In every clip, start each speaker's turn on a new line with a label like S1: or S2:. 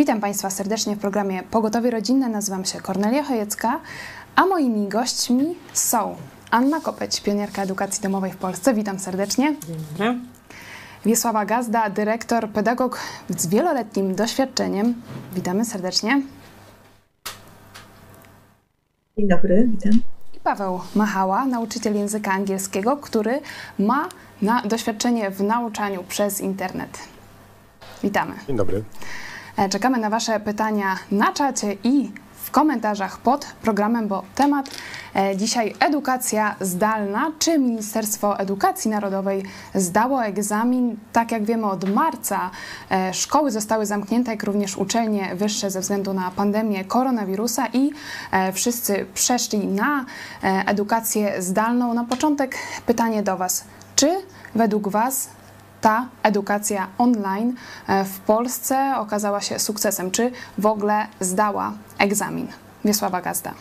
S1: Witam Państwa serdecznie w programie Pogotowie Rodzinne. Nazywam się Kornelia Chojecka, a moimi gośćmi są Anna Kopeć, pionierka edukacji domowej w Polsce. Witam serdecznie.
S2: Dzień dobry.
S1: Wiesława Gazda, dyrektor, pedagog z wieloletnim doświadczeniem. Witamy serdecznie.
S3: Dzień dobry, witam.
S1: I Paweł Machała, nauczyciel języka angielskiego, który ma na doświadczenie w nauczaniu przez internet. Witamy.
S4: Dzień dobry.
S1: E, Czekamy na Wasze pytania na czacie i w komentarzach pod programem, bo temat e, dzisiaj edukacja zdalna. Czy Ministerstwo Edukacji Narodowej zdało egzamin? Tak jak wiemy, od marca e, szkoły zostały zamknięte, jak również uczelnie wyższe ze względu na pandemię koronawirusa i wszyscy przeszli na edukację zdalną. Na początek pytanie do Was. Czy według Was ta edukacja online e, w Polsce okazała się sukcesem? Czy w ogóle zdała egzamin? Wiesława Gazda.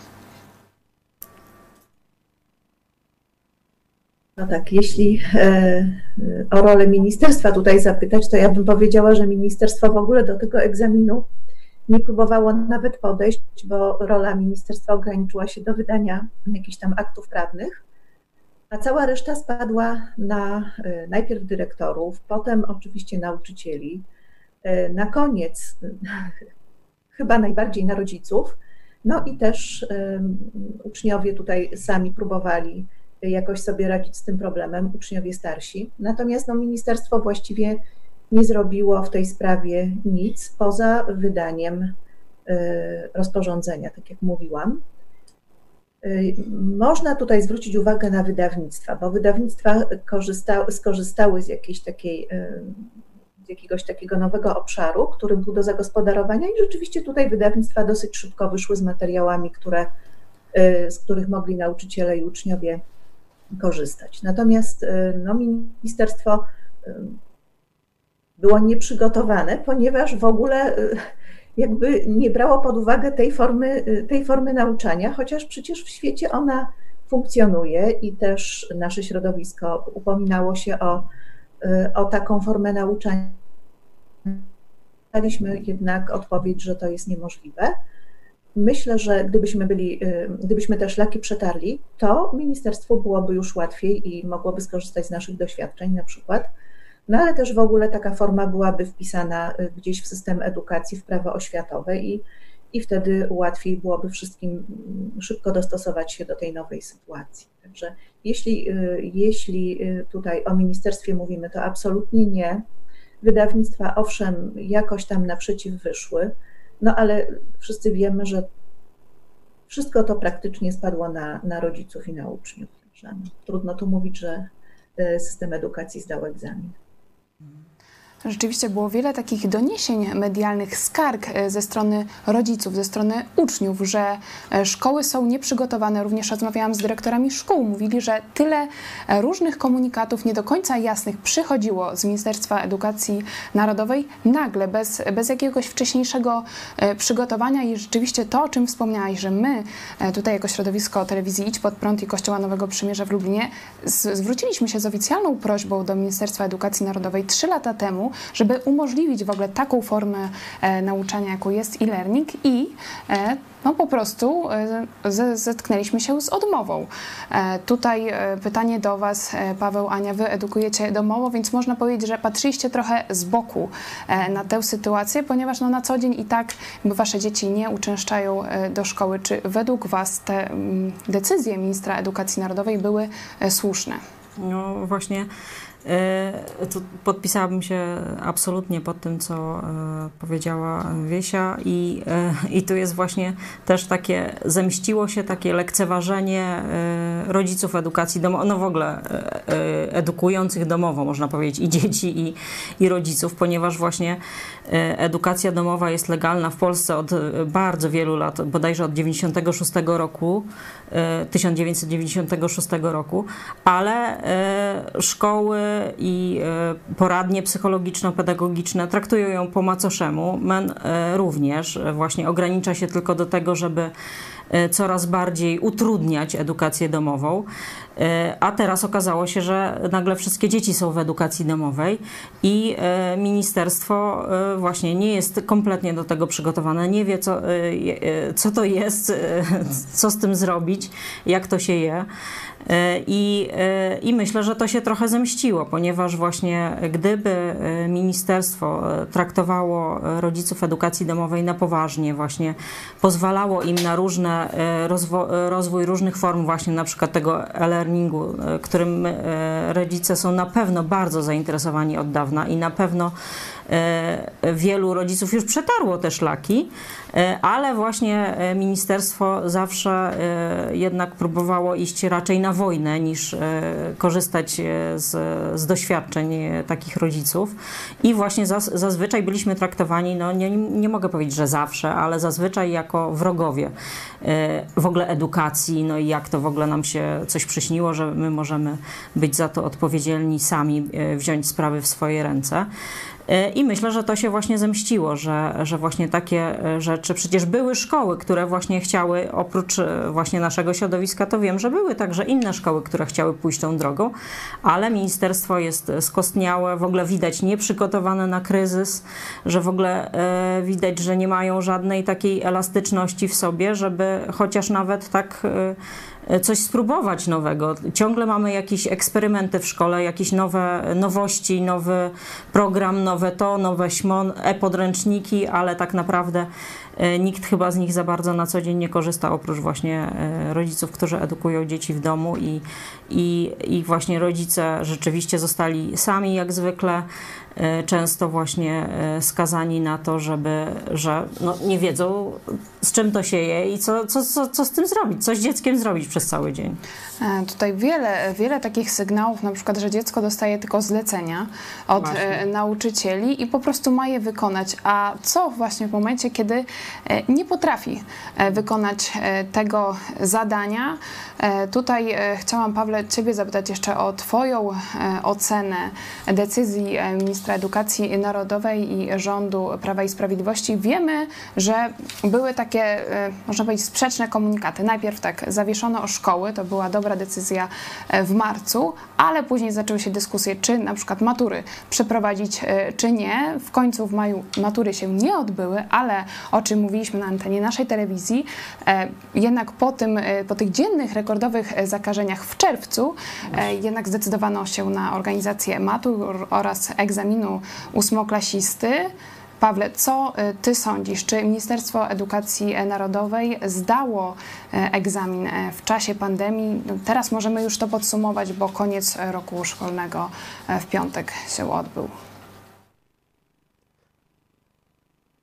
S3: No tak, jeśli e, o rolę ministerstwa tutaj zapytać, to ja bym powiedziała, że ministerstwo w ogóle do tego egzaminu nie próbowało nawet podejść, bo rola ministerstwa ograniczyła się do wydania jakichś tam aktów prawnych, a cała reszta spadła na e, najpierw dyrektorów, potem oczywiście nauczycieli, e, na koniec chyba najbardziej na rodziców, no i też uczniowie tutaj sami próbowali jakoś sobie radzić z tym problemem, uczniowie starsi. Natomiast no, ministerstwo właściwie nie zrobiło w tej sprawie nic poza wydaniem e, rozporządzenia, tak jak mówiłam. E, Można tutaj zwrócić uwagę na wydawnictwa, bo wydawnictwa korzysta, skorzystały z jakiejś takiej, z jakiegoś takiego nowego obszaru, który był do zagospodarowania i rzeczywiście tutaj wydawnictwa dosyć szybko wyszły z materiałami, które, e, z których mogli nauczyciele i uczniowie korzystać. Natomiast no, ministerstwo było nieprzygotowane, ponieważ w ogóle jakby nie brało pod uwagę tej formy, tej formy nauczania, chociaż przecież w świecie ona funkcjonuje i też nasze środowisko upominało się o, o taką formę nauczania. Daliśmy jednak odpowiedź, że to jest niemożliwe. Myślę, że gdybyśmy byli, gdybyśmy te szlaki przetarli, to ministerstwu byłoby już łatwiej i mogłoby skorzystać z naszych doświadczeń na przykład. No ale też w ogóle taka forma byłaby wpisana y, gdzieś w system edukacji, w prawo oświatowe i, i wtedy łatwiej byłoby wszystkim mm, szybko dostosować się do tej nowej sytuacji. Także jeśli, y, jeśli tutaj o ministerstwie mówimy, to absolutnie nie. Wydawnictwa owszem jakoś tam naprzeciw wyszły, no ale wszyscy wiemy, że wszystko to praktycznie spadło na, na rodziców i na uczniów. Także trudno tu mówić, że system edukacji zdał egzamin.
S1: Rzeczywiście było wiele takich doniesień medialnych, skarg e, ze strony rodziców, ze strony uczniów, że e, szkoły są nieprzygotowane. Również rozmawiałam z dyrektorami szkół. Mówili, że tyle e, różnych komunikatów nie do końca jasnych przychodziło z Ministerstwa Edukacji Narodowej nagle, bez, bez jakiegoś wcześniejszego przygotowania. I rzeczywiście to, o czym wspomniałaś, że my tutaj jako środowisko telewizji Idź Pod Prąd i Kościoła Nowego Przymierza w Lublinie zwróciliśmy się z oficjalną prośbą do Ministerstwa Edukacji Narodowej trzy lata temu, żeby umożliwić w ogóle taką formę e, nauczania, jaką jest e-learning i e, no po prostu e, zetknęliśmy się z odmową. Tutaj pytanie do Was, Paweł, Ania, Wy edukujecie domowo, więc można powiedzieć, że patrzyliście trochę z boku na tę sytuację, ponieważ no, na co dzień i tak Wasze dzieci nie uczęszczają do szkoły. Czy według Was te mm, decyzje ministra edukacji narodowej były słuszne?
S2: No właśnie, to podpisałabym się absolutnie pod tym, co e, powiedziała Wiesia i, e, i tu jest właśnie też takie, zemściło się takie lekceważenie e, rodziców edukacji domowej, no w ogóle e, e, edukujących domowo, można powiedzieć, i dzieci, i, i rodziców, ponieważ właśnie e, edukacja domowa jest legalna w Polsce od e, bardzo wielu lat, bodajże od 96 roku, e, 1996 roku, ale e, szkoły i e, poradnie psychologiczno-pedagogiczne traktują ją po macoszemu. MEN e, również e, właśnie ogranicza się tylko do tego, żeby coraz bardziej utrudniać edukację domową. A teraz okazało się, że nagle wszystkie dzieci są w edukacji domowej i ministerstwo właśnie nie jest kompletnie do tego przygotowane, nie wie, co, co to jest, co z tym zrobić, jak to się je. E, I, e, I myślę, że to się trochę zemściło, ponieważ właśnie gdyby e, ministerstwo traktowało rodziców edukacji domowej na poważnie, właśnie pozwalało im na różne rozwój różnych form, właśnie na przykład tego e-learningu, którym rodzice są na pewno bardzo zainteresowani od dawna i na pewno wielu rodziców już przetarło te szlaki, ale właśnie ministerstwo zawsze jednak próbowało iść raczej na wojnę niż e, korzystać e, z, z doświadczeń e, takich rodziców. I właśnie zaz, zazwyczaj byliśmy traktowani, no nie, nie mogę powiedzieć, że zawsze, ale zazwyczaj jako wrogowie w ogóle edukacji, no i jak to w ogóle nam się coś przyśniło, że my możemy być za to odpowiedzialni sami, wziąć sprawy w swoje ręce. E, I myślę, że to się właśnie zemściło, że, że właśnie takie e, rzeczy, przecież były szkoły, które właśnie chciały, oprócz e, właśnie naszego środowiska, to wiem, że były także inne szkoły, które chciały pójść tą drogą, ale ministerstwo jest skostniałe, w ogóle widać nieprzygotowane na kryzys, że w ogóle widać, że nie mają żadnej takiej elastyczności w sobie, żeby chociaż nawet tak coś spróbować nowego. Ciągle mamy jakieś eksperymenty w szkole, jakieś nowe nowości, nowy program, nowe to, nowe śmon, e-podręczniki, ale tak naprawdę e, nikt chyba z nich za bardzo na co dzień nie korzysta, oprócz właśnie e, rodziców, którzy edukują dzieci w domu i, i, i właśnie rodzice rzeczywiście zostali sami jak zwykle. E, często właśnie e, skazani na to, żeby, że no, nie wiedzą, z czym to się je i co, co, co, co z tym zrobić, co z dzieckiem zrobić przez cały dzień.
S1: E, tutaj wiele, wiele takich sygnałów, na przykład, że dziecko dostaje tylko zlecenia od właśnie. nauczycieli i po prostu ma je wykonać. A co właśnie w momencie, kiedy nie potrafi wykonać tego zadania? Tutaj chciałam, Pawle, Ciebie zapytać jeszcze o Twoją ocenę decyzji ministra edukacji narodowej i rządu Prawa i Sprawiedliwości wiemy, że były takie, e, można powiedzieć, sprzeczne komunikaty. Najpierw tak zawieszono szkoły, to była dobra decyzja e, w marcu, ale później zaczęły się dyskusje, czy na przykład matury przeprowadzić, e, czy nie. W końcu w maju matury się nie odbyły, ale o czym mówiliśmy na antenie naszej telewizji, jednak po, tym, po tych dziennych rekordowych zakażeniach w czerwcu, jednak zdecydowano się na organizację matur oraz egzaminu ósmoklasisty. Pawle, co y, ty sądzisz? Czy Ministerstwo Edukacji Narodowej zdało y, egzamin y, w czasie pandemii? No, teraz możemy już to podsumować, bo koniec roku szkolnego w piątek się odbył.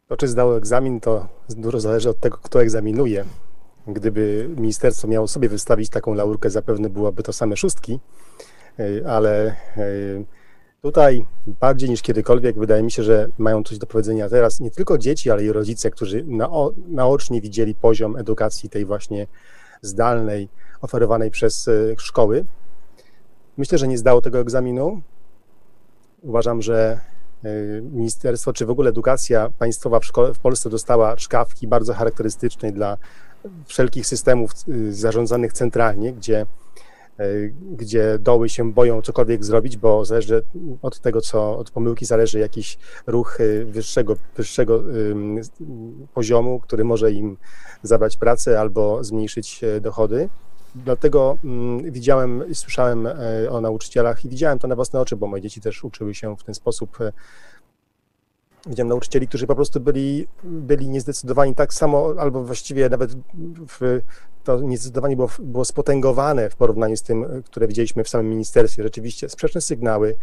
S4: To, czy zdało egzamin, to dużo zależy od tego, kto egzaminuje. Gdyby ministerstwo miało sobie wystawić taką laurkę, zapewne byłoby to same szóstki, ale Tutaj bardziej niż kiedykolwiek wydaje mi się, że mają coś do powiedzenia teraz nie tylko dzieci, ale i rodzice, którzy nao, naocznie widzieli poziom edukacji tej właśnie zdalnej, oferowanej przez e, szkoły. Myślę, że nie zdało tego egzaminu. Uważam, że e, ministerstwo, czy w ogóle edukacja państwowa w, szkole, w Polsce dostała szkawki bardzo charakterystycznej dla wszelkich systemów e, zarządzanych centralnie, gdzie gdzie doły się boją cokolwiek zrobić, bo zależy od tego, co od pomyłki zależy jakiś ruch e, wyższego, wyższego poziomu, który może im zabrać pracę albo zmniejszyć e, dochody. Dlatego mm, widziałem i słyszałem o nauczycielach i widziałem to na własne oczy, bo moje dzieci też uczyły się w ten sposób Widziałem nauczycieli, którzy po prostu byli, byli niezdecydowani tak samo, albo właściwie nawet w, to niezdecydowanie było, było spotęgowane w porównaniu z tym, które widzieliśmy w samym ministerstwie. Rzeczywiście sprzeczne sygnały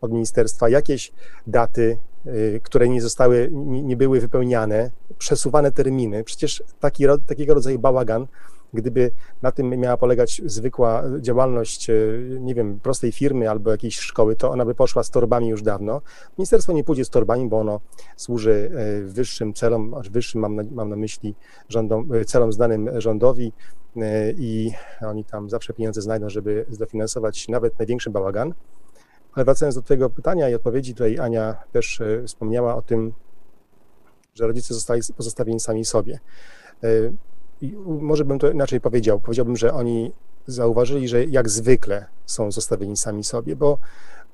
S4: od ministerstwa, jakieś daty, y, które nie zostały, nie, nie były wypełniane, przesuwane terminy. Przecież taki, takiego rodzaju bałagan Gdyby na tym miała polegać zwykła działalność, e, nie wiem, prostej firmy albo jakiejś szkoły, to ona by poszła z torbami już dawno. Ministerstwo nie pójdzie z torbami, bo ono służy e, wyższym celom, wyższym mam na, mam na myśli rządom, e, celom znanym rządowi i oni tam zawsze pieniądze znajdą, żeby zdofinansować nawet największy bałagan. Ale wracając do Twojego pytania i odpowiedzi, tutaj Ania też wspomniała o tym, że rodzice zostali pozostawieni sami sobie może bym to inaczej powiedział. Powiedziałbym, że oni zauważyli, że jak zwykle są zostawieni sami sobie, bo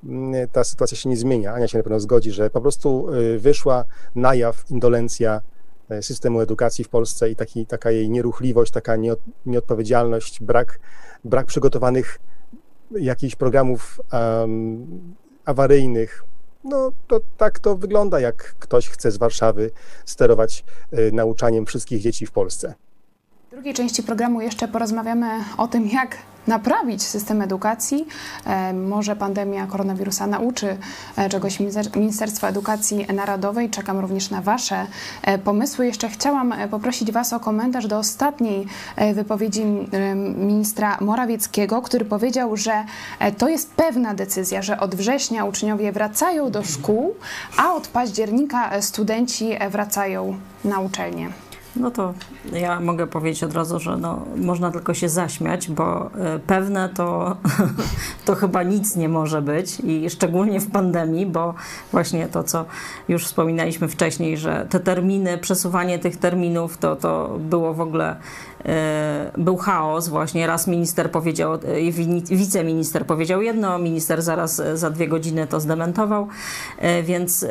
S4: mm, ta sytuacja się nie zmienia. Ania się na pewno zgodzi, że po prostu y, wyszła na jaw indolencja e, systemu edukacji w Polsce i taki, taka jej nieruchliwość, taka nieodpowiedzialność, brak, brak przygotowanych jakichś programów um, awaryjnych. No to tak to wygląda, jak ktoś chce z Warszawy sterować y, nauczaniem wszystkich dzieci w Polsce.
S1: W drugiej części programu jeszcze porozmawiamy o tym, jak naprawić system edukacji. E, może pandemia koronawirusa nauczy e, czegoś Ministerstwo Edukacji Narodowej. Czekam również na Wasze e, pomysły. Jeszcze chciałam poprosić Was o komentarz do ostatniej wypowiedzi ministra Morawieckiego, który powiedział, że to jest pewna decyzja, że od września uczniowie wracają do szkół, a od października studenci wracają na uczelnie.
S2: No to ja mogę powiedzieć od razu, że no, można tylko się zaśmiać, bo e, pewne to, to chyba nic nie może być i szczególnie w pandemii, bo właśnie to, co już wspominaliśmy wcześniej, że te terminy, przesuwanie tych terminów, to, to było w ogóle był chaos właśnie. Raz minister powiedział, e, wiceminister powiedział jedno, minister zaraz e, za dwie godziny to zdementował, więc,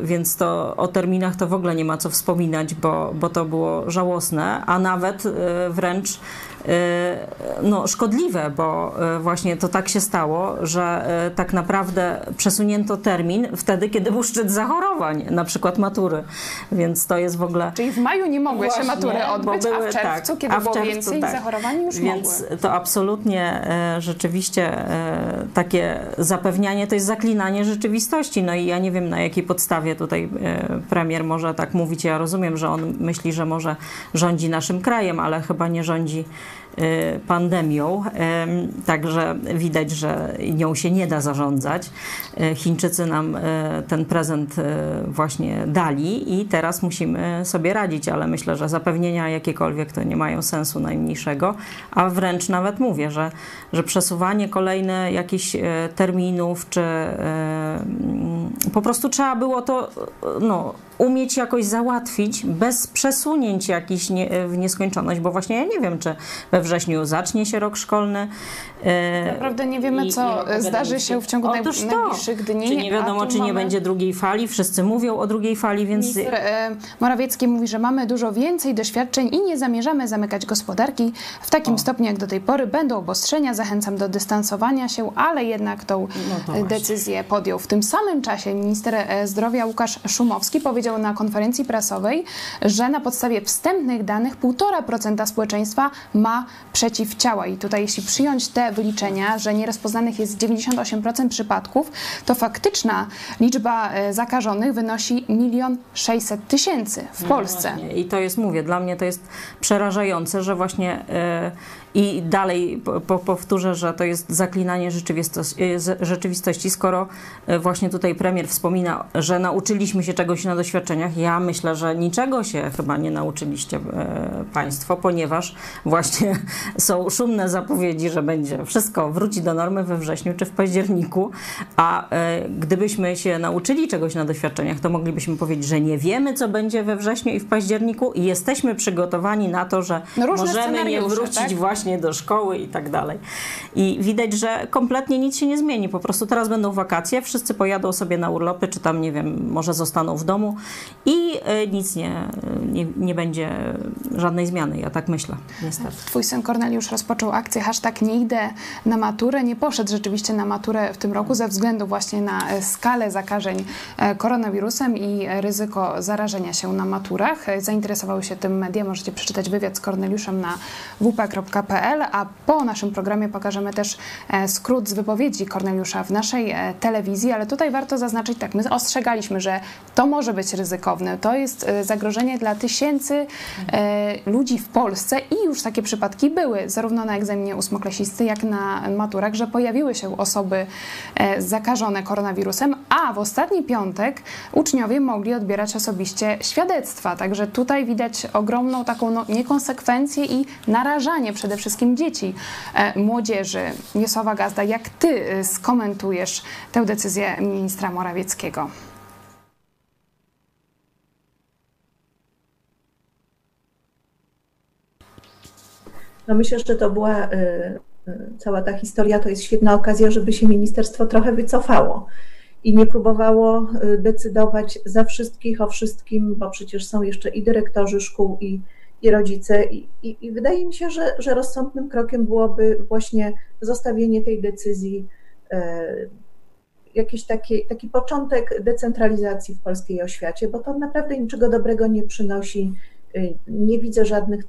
S2: więc to o terminach to w ogóle nie ma co wspominać, bo, bo to było żałosne, a nawet wręcz no, szkodliwe, bo właśnie to tak się stało, że tak naprawdę przesunięto termin wtedy, kiedy był szczyt zachorowań, na przykład matury, więc to jest w ogóle...
S1: Czyli w maju nie mogły właśnie, się matury odbyć, były, a w czerwcu, tak, kiedy a w było czerwcu, więcej tak. zachorowań, już
S2: Więc
S1: mogły.
S2: to absolutnie e, rzeczywiście e, takie zapewnianie to jest zaklinanie rzeczywistości. No i ja nie wiem na jakiej podstawie tutaj e, premier może tak mówić. Ja rozumiem, że on myśli, że może rządzi naszym krajem, ale chyba nie rządzi pandemią, także widać, że nią się nie da zarządzać. Y, Chińczycy nam y, ten prezent właśnie dali i teraz musimy sobie radzić, ale myślę, że zapewnienia jakiekolwiek to nie mają sensu najmniejszego, a wręcz nawet mówię, że, że przesuwanie kolejne jakichś terminów, czy po prostu trzeba było to no, umieć jakoś załatwić bez przesunięć jakichś nie, w nieskończoność, bo właśnie ja nie wiem, czy we wrześniu zacznie się rok szkolny.
S1: E, Naprawdę nie wiemy, co zdarzy się w ciągu Otóż najbliższych dni.
S2: Czy nie wiadomo, czy nie mamy... będzie drugiej fali. Wszyscy mówią o drugiej fali, więc...
S1: Minister e, Morawiecki mówi, że mamy dużo więcej doświadczeń i nie zamierzamy zamykać gospodarki w takim o. stopniu, jak do tej pory. Będą obostrzenia, zachęcam do dystansowania się, ale jednak tą no decyzję podjął. W tym samym czasie minister e, zdrowia Łukasz Szumowski powiedział na konferencji prasowej, że na podstawie wstępnych danych 1,5% społeczeństwa ma przeciwciała. I tutaj jeśli przyjąć te wyliczenia, że nierozpoznanych jest 98% przypadków, to faktyczna liczba e, zakażonych wynosi 1 600 tysięcy w no Polsce.
S2: Właśnie. I to jest, mówię, dla mnie to jest przerażające, że właśnie yy, i dalej po, powtórzę, że to jest zaklinanie rzeczywistości, rzeczywistości, skoro e, właśnie tutaj premier wspomina, że nauczyliśmy się czegoś na doświadczeniach. Ja myślę, że niczego się chyba nie nauczyliście e, Państwo, ponieważ właśnie są szumne zapowiedzi, że będzie wszystko wróci do normy we wrześniu czy w październiku, a e, gdybyśmy się nauczyli czegoś na doświadczeniach, to moglibyśmy powiedzieć, że nie wiemy, co będzie we wrześniu i w październiku i jesteśmy przygotowani na to, że no możemy nie wrócić tak? właśnie właśnie do szkoły i tak dalej. I widać, że kompletnie nic się nie zmieni. Po prostu teraz będą wakacje, wszyscy pojadą sobie na urlopy, czy tam, nie wiem, może zostaną w domu i e, nic nie, nie, nie będzie żadnej zmiany. Ja tak myślę, niestety.
S1: Twój syn Korneliusz rozpoczął akcję hashtag nie idę na maturę. Nie poszedł rzeczywiście na maturę w tym roku ze względu właśnie na e, skalę zakażeń e, koronawirusem i ryzyko zarażenia się na maturach. Zainteresowały się tym media. Możecie przeczytać wywiad z Korneliuszem na wp.pl a po naszym programie pokażemy też e, skrót z wypowiedzi Korneliusza w naszej e, telewizji, ale tutaj warto zaznaczyć tak, my ostrzegaliśmy, że to może być ryzykowne, to jest e, zagrożenie dla tysięcy ludzi w Polsce i już takie przypadki były, zarówno na egzaminie ósmoklasisty, jak na maturach, że pojawiły się osoby zakażone koronawirusem, a w ostatni piątek uczniowie mogli odbierać osobiście świadectwa, także tutaj widać ogromną taką no, niekonsekwencję i narażanie przede wszystkim wszystkim dzieci, e, młodzieży. Wiesława Gazda, jak ty e, skomentujesz tę decyzję ministra Morawieckiego?
S3: No myślę, że to była cała ta historia, to jest świetna okazja, żeby się ministerstwo trochę wycofało i nie próbowało decydować za wszystkich o wszystkim, bo przecież są jeszcze i dyrektorzy szkół, i, i rodzice. I, i, I, wydaje mi się, że, że rozsądnym krokiem byłoby właśnie zostawienie tej decyzji jakiś taki, taki początek decentralizacji w polskiej oświacie, bo to naprawdę niczego dobrego nie przynosi. Y, nie widzę żadnych,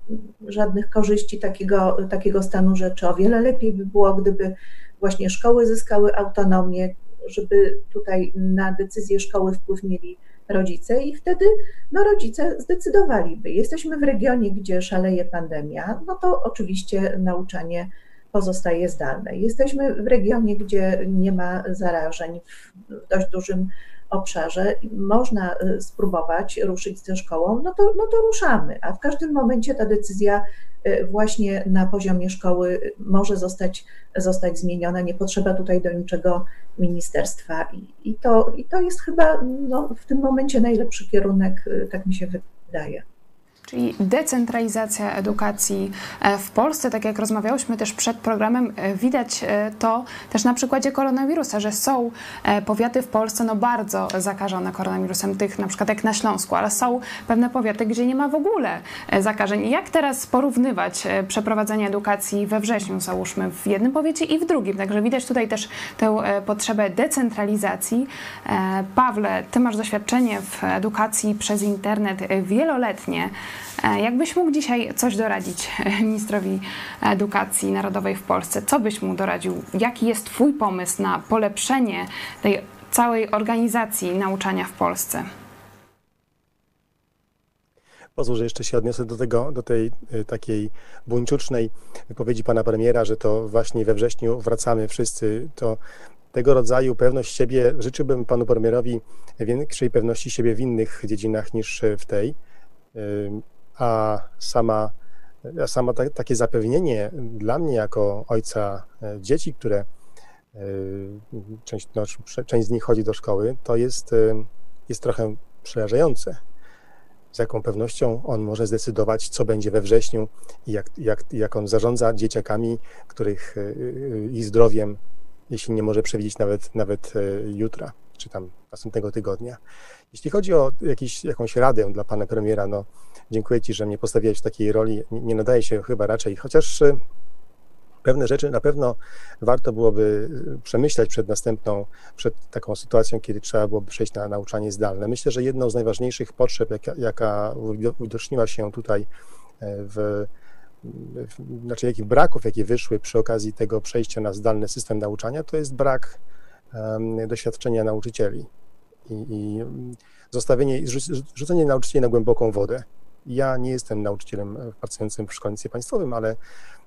S3: żadnych korzyści takiego, takiego stanu rzeczy. O wiele lepiej by było, gdyby właśnie szkoły zyskały autonomię, żeby tutaj na decyzję szkoły wpływ mieli rodzice i wtedy no, rodzice zdecydowaliby. Jesteśmy w regionie, gdzie szaleje pandemia, no to oczywiście nauczanie pozostaje zdalne. Jesteśmy w regionie, gdzie nie ma zarażeń w dość dużym obszarze. Można y, spróbować ruszyć ze szkołą, no to, no to ruszamy, a w każdym momencie ta decyzja y, właśnie na poziomie szkoły może zostać, zostać zmieniona. Nie potrzeba tutaj do niczego ministerstwa i, i, to, i to jest chyba no, w tym momencie najlepszy kierunek, y, tak mi się wydaje
S1: czyli decentralizacja edukacji e, w Polsce. Tak jak rozmawiałyśmy też przed programem, e, widać e, to też na przykładzie koronawirusa, że są powiaty w Polsce no bardzo zakażone koronawirusem, tych na przykład jak na Śląsku, ale są pewne powiaty, gdzie nie ma w ogóle zakażeń. Jak teraz porównywać przeprowadzenie edukacji we wrześniu, załóżmy, w jednym powiecie i w drugim? Także widać tutaj też tę potrzebę decentralizacji. Pawle, ty masz doświadczenie w edukacji przez internet wieloletnie. E, jakbyś mógł dzisiaj coś doradzić ministrowi edukacji narodowej w Polsce, co byś mu doradził? Jaki jest Twój pomysł na polepszenie tej całej organizacji nauczania w Polsce?
S4: Pozwól, że jeszcze się odniosę do, tego, do tej y, takiej buńczucznej wypowiedzi pana premiera, że to właśnie we wrześniu wracamy wszyscy. To tego rodzaju pewność siebie, życzyłbym panu premierowi większej pewności siebie w innych dziedzinach niż w tej a sama, a sama ta, takie zapewnienie dla mnie jako ojca e, dzieci, które e, część, no, część z nich chodzi do szkoły, to jest, e, jest trochę przerażające. Z jaką pewnością on może zdecydować, co będzie we wrześniu i jak, jak, jak on zarządza dzieciakami, których ich zdrowiem, jeśli nie może przewidzieć nawet, nawet jutra, czy tam następnego tygodnia. Jeśli chodzi o jakiś, jakąś radę dla pana premiera, no dziękuję ci, że mnie postawiłeś w takiej roli. Nie, nie nadaje się chyba raczej, chociaż y, pewne rzeczy na pewno warto byłoby y, przemyśleć przed następną, przed taką sytuacją, kiedy trzeba byłoby przejść na nauczanie zdalne. Myślę, że jedną z najważniejszych potrzeb, jaka, jaka uwidoczniła się tutaj e, w, znaczy jakich braków, jakie wyszły przy okazji tego przejścia na zdalny system nauczania, to jest brak doświadczenia nauczycieli i, i zostawienie, rzucenie nauczycieli na głęboką wodę. Ja nie jestem nauczycielem pracującym w szkolnictwie państwowym, ale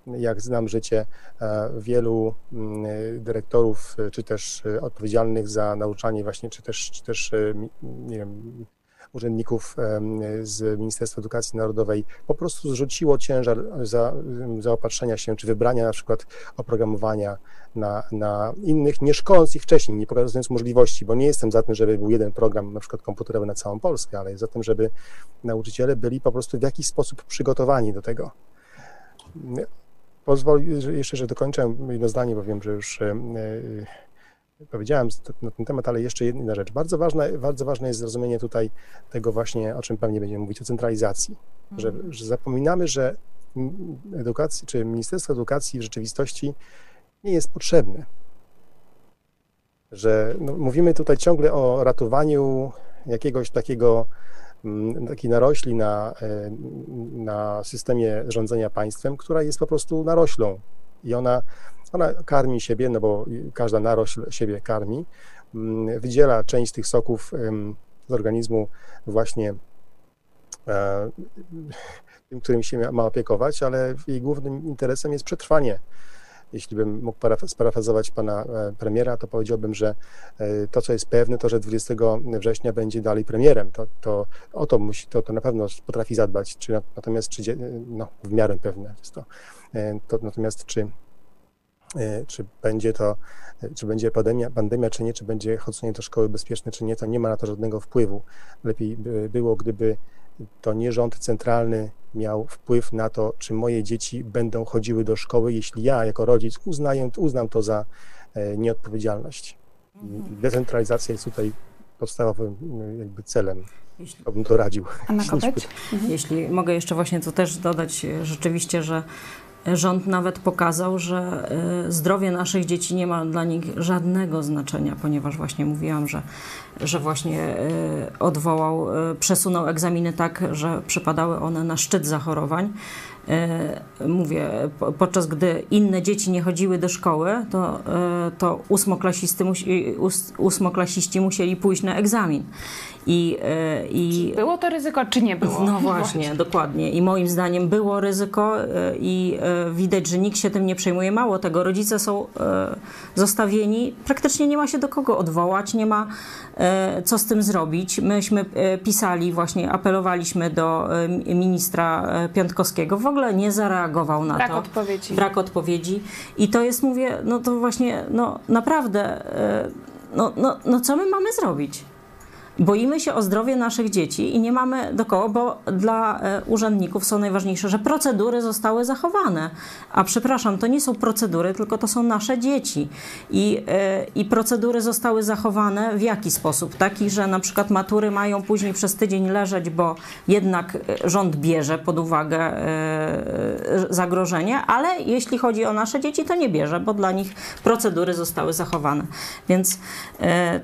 S4: jak znam życie e, wielu mm, dyrektorów, czy też odpowiedzialnych za nauczanie właśnie, czy też, czy też nie wiem, urzędników z Ministerstwa Edukacji Narodowej po prostu zrzuciło ciężar za, zaopatrzenia się, czy wybrania na przykład oprogramowania na, na innych, nie szkoląc ich wcześniej, nie pokazując możliwości, bo nie jestem za tym, żeby był jeden program na przykład komputerowy na całą Polskę, ale za tym, żeby nauczyciele byli po prostu w jakiś sposób przygotowani do tego. Pozwól jeszcze, że dokończę jedno zdanie, bo wiem, że już powiedziałem na ten temat, ale jeszcze jedna rzecz. Bardzo ważne, bardzo ważne jest zrozumienie tutaj tego właśnie, o czym pewnie będziemy mówić, o centralizacji. Że, mhm. że zapominamy, że edukacji, czy Ministerstwo Edukacji w rzeczywistości nie jest potrzebne. Że no, mówimy tutaj ciągle o ratowaniu jakiegoś takiego takiej narośli na, e, na systemie rządzenia państwem, która jest po prostu naroślą i ona ona karmi siebie, no bo każda narośl siebie karmi, mm, wydziela część tych soków z organizmu właśnie e, tym, którym się ma opiekować, ale jej głównym interesem jest przetrwanie. Jeśli bym mógł sparafrazować pana e, premiera, to powiedziałbym, że e, to, co jest pewne, to, że 20 września będzie dalej premierem. To, to o to, musi, to, to na pewno potrafi zadbać. Czy, natomiast czy, no, w miarę pewne jest to. to natomiast czy czy będzie to, e, czy będzie pandemia, pandemia, czy nie, czy będzie chodzenie do szkoły bezpieczne, czy nie, to nie ma na to żadnego wpływu. Lepiej by było, gdyby to nie rząd centralny miał wpływ na to, czy moje dzieci będą chodziły do szkoły, jeśli ja jako rodzic uznaję, uznam to za e, nieodpowiedzialność. Decentralizacja jest tutaj podstawowym e, jakby celem.
S2: Jeśli,
S4: To bym to radził.
S1: Anna Kopeć?
S2: jeśli mogę jeszcze właśnie to też dodać e, rzeczywiście, że rząd nawet pokazał, że e, zdrowie naszych dzieci nie ma dla nich żadnego znaczenia, ponieważ właśnie mówiłam, że, że właśnie e, odwołał, e, przesunął egzaminy tak, że przypadały one na szczyt zachorowań. Mówię, po- podczas gdy inne dzieci nie chodziły do szkoły, to, to ósmoklasisty, ósmoklasiści musieli pójść na egzamin. I, e, i
S1: Było to ryzyko, czy nie było?
S2: no właśnie, dokładnie. I moim zdaniem było ryzyko e, i e, widać, że nikt się tym nie przejmuje. Mało tego, rodzice są zostawieni, praktycznie nie ma się do kogo odwołać, nie ma co z tym zrobić. Myśmy pisali, właśnie apelowaliśmy do ministra Piątkowskiego, w ogóle nie zareagował na
S1: Brak
S2: to
S1: odpowiedzi.
S2: brak odpowiedzi. I to jest, mówię, no to właśnie, no naprawdę, no, no, no co my mamy zrobić? Boimy się o zdrowie naszych dzieci i nie mamy do kogo, bo dla e, urzędników są najważniejsze, że procedury zostały zachowane. A przepraszam, to nie są procedury, tylko to są nasze dzieci. I, e, I procedury zostały zachowane w jaki sposób? Taki, że na przykład matury mają później przez tydzień leżeć, bo jednak e, rząd bierze pod uwagę zagrożenie, ale jeśli chodzi o nasze dzieci, to nie bierze, bo dla nich procedury zostały zachowane. Więc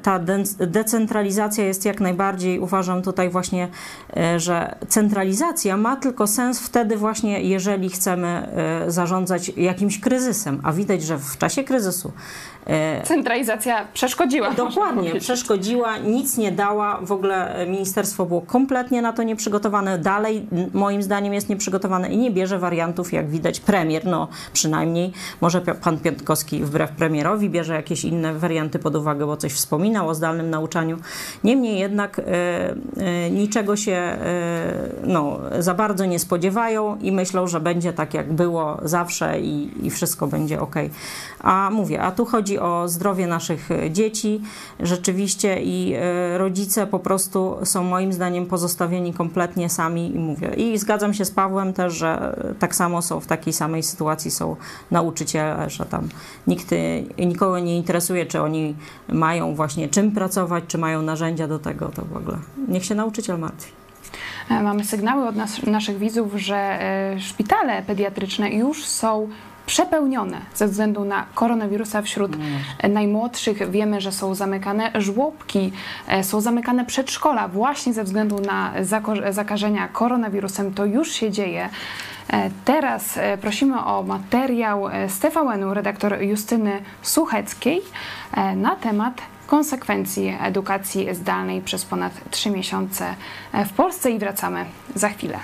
S2: ta de- decentralizacja jest jak najbardziej, uważam tutaj właśnie, e, że centralizacja ma tylko sens wtedy właśnie, jeżeli chcemy e, zarządzać jakimś kryzysem, a widać, że w czasie kryzysu e,
S1: Centralizacja przeszkodziła.
S2: Dokładnie, przeszkodziła, nic nie dała. W ogóle ministerstwo było kompletnie na to nieprzygotowane. Dalej, moim zdaniem, jest nieprzygotowane i nie bierze wariantów, jak widać, premier. No, przynajmniej, może pan Piątkowski wbrew premierowi bierze jakieś inne warianty pod uwagę, bo coś wspominał o zdalnym nauczaniu. Niemniej jednak e, e, niczego się e, no, za bardzo nie spodziewają i myślą, że będzie tak, jak było zawsze i, i wszystko będzie ok. A mówię, a tu chodzi o zdrowie naszych dzieci rzeczywiście i rodzice po prostu są moim zdaniem pozostawieni kompletnie sami i mówię. I zgadzam się z Pawłem też, że tak samo są w takiej samej sytuacji są nauczyciele, że tam nikt nikogo nie interesuje, czy oni mają właśnie czym pracować, czy mają narzędzia do tego, to w ogóle. Niech się nauczyciel martwi.
S1: E, Mamy sygnały od nas, naszych widzów, że e, szpitale pediatryczne już są przepełnione ze względu na koronawirusa wśród e, najmłodszych. Wiemy, że są zamykane żłobki, są zamykane przedszkola właśnie ze względu na zakażenia koronawirusem. To już się dzieje. Teraz prosimy o materiał z TVN-u redaktor Justyny Sucheckiej na temat konsekwencji edukacji zdalnej przez ponad trzy miesiące w Polsce i wracamy za chwilę.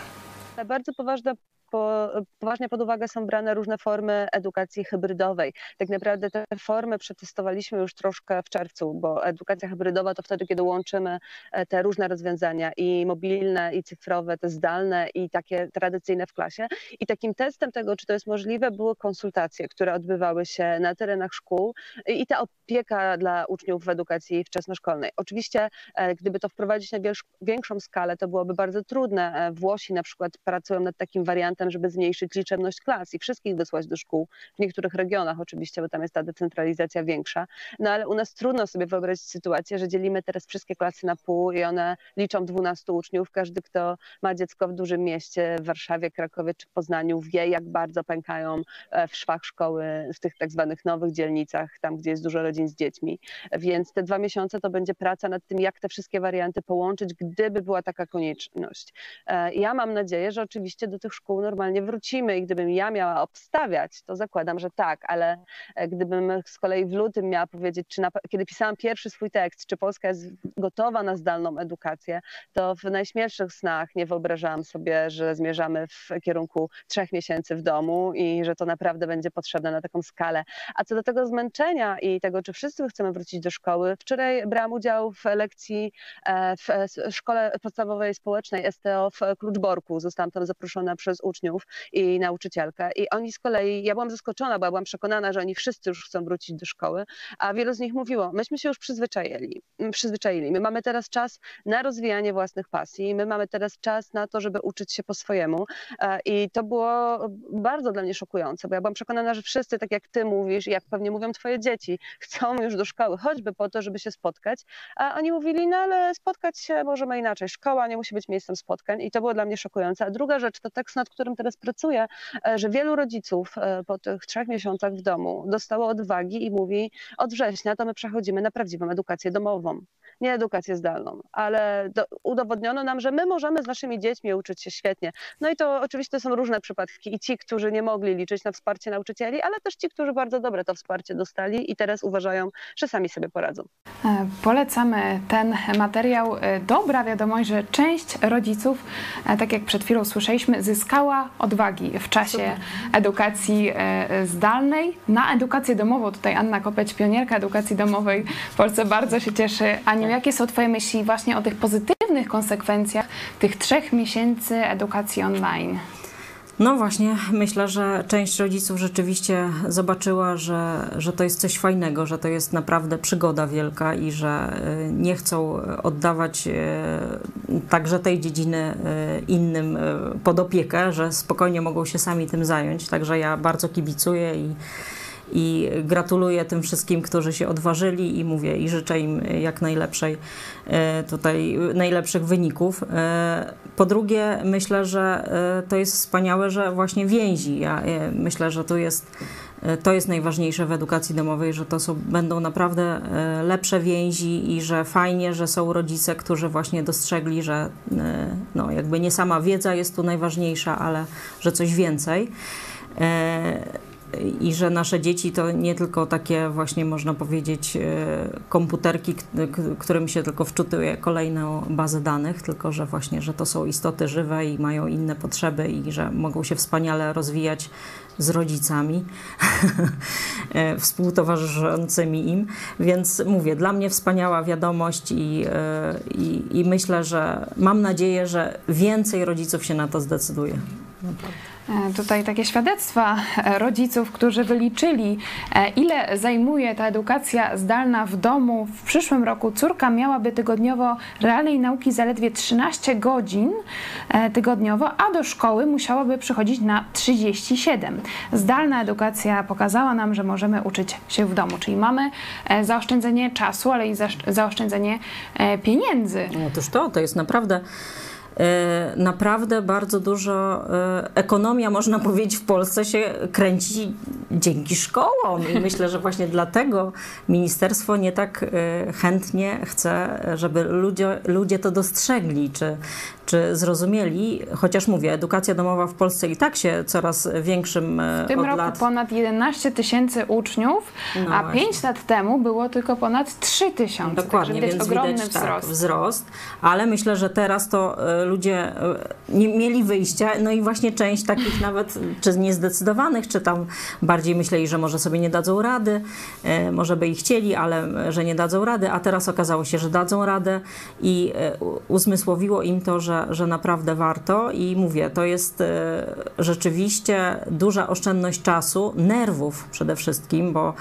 S5: Bardzo poważne, po, poważnie pod uwagę są brane różne formy edukacji hybrydowej. Tak naprawdę te formy przetestowaliśmy już troszkę w czerwcu, bo edukacja hybrydowa to wtedy, kiedy łączymy e, te różne rozwiązania i mobilne, i cyfrowe, te zdalne, i takie tradycyjne w klasie. I takim testem tego, czy to jest możliwe, były konsultacje, które odbywały się na terenach szkół i ta opieka dla uczniów w edukacji wczesnoszkolnej. Oczywiście, e, gdyby to wprowadzić na większą skalę, to byłoby bardzo trudne. E, Włosi na przykład pracują nad takim wariantem, żeby zmniejszyć liczebność klas i wszystkich wysłać do szkół, w niektórych regionach oczywiście, bo tam jest ta decentralizacja większa. No ale u nas trudno sobie wyobrazić sytuację, że dzielimy teraz wszystkie klasy na pół i one liczą 12 uczniów. Każdy, kto ma dziecko w dużym mieście, w Warszawie, Krakowie czy Poznaniu, wie, jak bardzo pękają e, w szwach szkoły w tych tak zwanych nowych dzielnicach, tam gdzie jest dużo rodzin z dziećmi. Więc te dwa miesiące to będzie praca nad tym, jak te wszystkie warianty połączyć, gdyby była taka konieczność. E, Ja mam nadzieję, że oczywiście do tych szkół normalnie wrócimy i gdybym ja miała obstawiać, to zakładam, że tak, ale e, gdybym z kolei w lutym miała powiedzieć, czy na, kiedy pisałam pierwszy swój tekst, czy Polska jest gotowa na zdalną edukację, to w najśmielszych snach nie wyobrażałam sobie, że zmierzamy w kierunku trzech miesięcy w domu i że to naprawdę będzie potrzebne na taką skalę. A co do tego zmęczenia i tego, czy wszyscy chcemy wrócić do szkoły, wczoraj brałam udział w lekcji e, w e, szkole podstawowej społecznej STO w Kluczborku. Zostałam tam zaproszona przez uczniów uczniów i nauczycielkę. I oni z kolei, ja byłam zaskoczona, bo ja byłam przekonana, że oni wszyscy już chcą wrócić do szkoły, a wielu z nich mówiło, myśmy się już przyzwyczaili, przyzwyczaili. My mamy teraz czas na rozwijanie własnych pasji, my mamy teraz czas na to, żeby uczyć się po swojemu i to było bardzo dla mnie szokujące, bo ja byłam przekonana, że wszyscy, tak jak ty mówisz, jak pewnie mówią twoje dzieci, chcą już do szkoły, choćby po to, żeby się spotkać, a oni mówili, no ale spotkać się możemy inaczej, szkoła nie musi być miejscem spotkań i to było dla mnie szokujące. A druga rzecz to tekst, nad którym teraz pracuję, e, że wielu rodziców e, po tych trzech miesiącach w domu dostało odwagi i mówi, od września to my przechodzimy na prawdziwą edukację domową nie edukację zdalną, ale do, udowodniono nam, że my możemy z naszymi dziećmi uczyć się świetnie. No i to oczywiście są różne przypadki i ci, którzy nie mogli liczyć na wsparcie nauczycieli, ale też ci, którzy bardzo dobre to wsparcie dostali i teraz uważają, że sami sobie poradzą.
S1: E, polecamy ten materiał. E, dobra wiadomość, że część rodziców, e, tak jak przed chwilą słyszeliśmy, zyskała odwagi w czasie edukacji zdalnej na edukację domową. Tutaj Anna Kopeć, pionierka edukacji domowej w Polsce, bardzo się cieszy. Aniu, jakie są Twoje myśli właśnie o tych pozytywnych konsekwencjach tych trzech miesięcy edukacji online?
S2: No właśnie, myślę, że część rodziców rzeczywiście zobaczyła, że, że to jest coś fajnego, że to jest naprawdę przygoda wielka i że y, nie chcą oddawać y, także tej dziedziny y, innym pod opiekę, że spokojnie mogą się sami tym zająć. Także ja bardzo kibicuję i i gratuluję tym wszystkim, którzy się odważyli i mówię i życzę im jak najlepszej e, tutaj najlepszych wyników. E, po drugie, myślę, że e, to jest wspaniałe, że właśnie więzi. Ja myślę, że tu jest to jest najważniejsze w edukacji domowej, że to są, będą naprawdę lepsze więzi i że fajnie, że są rodzice, którzy właśnie dostrzegli, że no, jakby nie sama wiedza jest tu najważniejsza, ale że coś więcej i że nasze dzieci to nie tylko takie właśnie można powiedzieć e, komputerki, którym się tylko wczytuje kolejną bazę danych, tylko że właśnie, że to są istoty żywe i mają inne potrzeby i że mogą się wspaniale rozwijać z rodzicami e, współtowarzyszącymi im. Więc mówię, dla mnie wspaniała wiadomość i, e, i, i myślę, że mam nadzieję, że więcej rodziców się na to zdecyduje.
S1: E, tutaj takie świadectwa e, rodziców, którzy wyliczyli, e, ile zajmuje ta edukacja zdalna w domu. W przyszłym roku córka miałaby tygodniowo realnej nauki zaledwie 13 godzin tygodniowo, a do szkoły musiałaby przychodzić na 37. Zdalna edukacja pokazała nam, że możemy uczyć się w domu, czyli mamy zaoszczędzenie czasu, ale i zaoszczędzenie pieniędzy.
S2: Otóż to, to jest naprawdę naprawdę bardzo dużo e, ekonomia, można powiedzieć, w Polsce się kręci dzięki szkołom. I myślę, że właśnie dlatego ministerstwo nie tak e, chętnie chce, żeby ludzie, ludzie to dostrzegli, czy, czy zrozumieli, chociaż mówię, edukacja domowa w Polsce i tak się coraz większym
S1: W tym roku
S2: lat...
S1: ponad 11 tysięcy uczniów, no a 5 lat temu było tylko ponad 3 tysiące.
S2: Dokładnie,
S1: widać
S2: więc
S1: ogromny
S2: widać
S1: wzrost.
S2: Tak, wzrost, ale myślę, że teraz to ludzie nie mieli wyjścia, no i właśnie część takich nawet, czy niezdecydowanych, czy tam bardziej myśleli, że może sobie nie dadzą rady, e, może by i chcieli, ale że nie dadzą rady, a teraz okazało się, że dadzą radę i e, uzmysłowiło im to, że, że naprawdę warto i mówię, to jest e, rzeczywiście duża oszczędność czasu, nerwów przede wszystkim, bo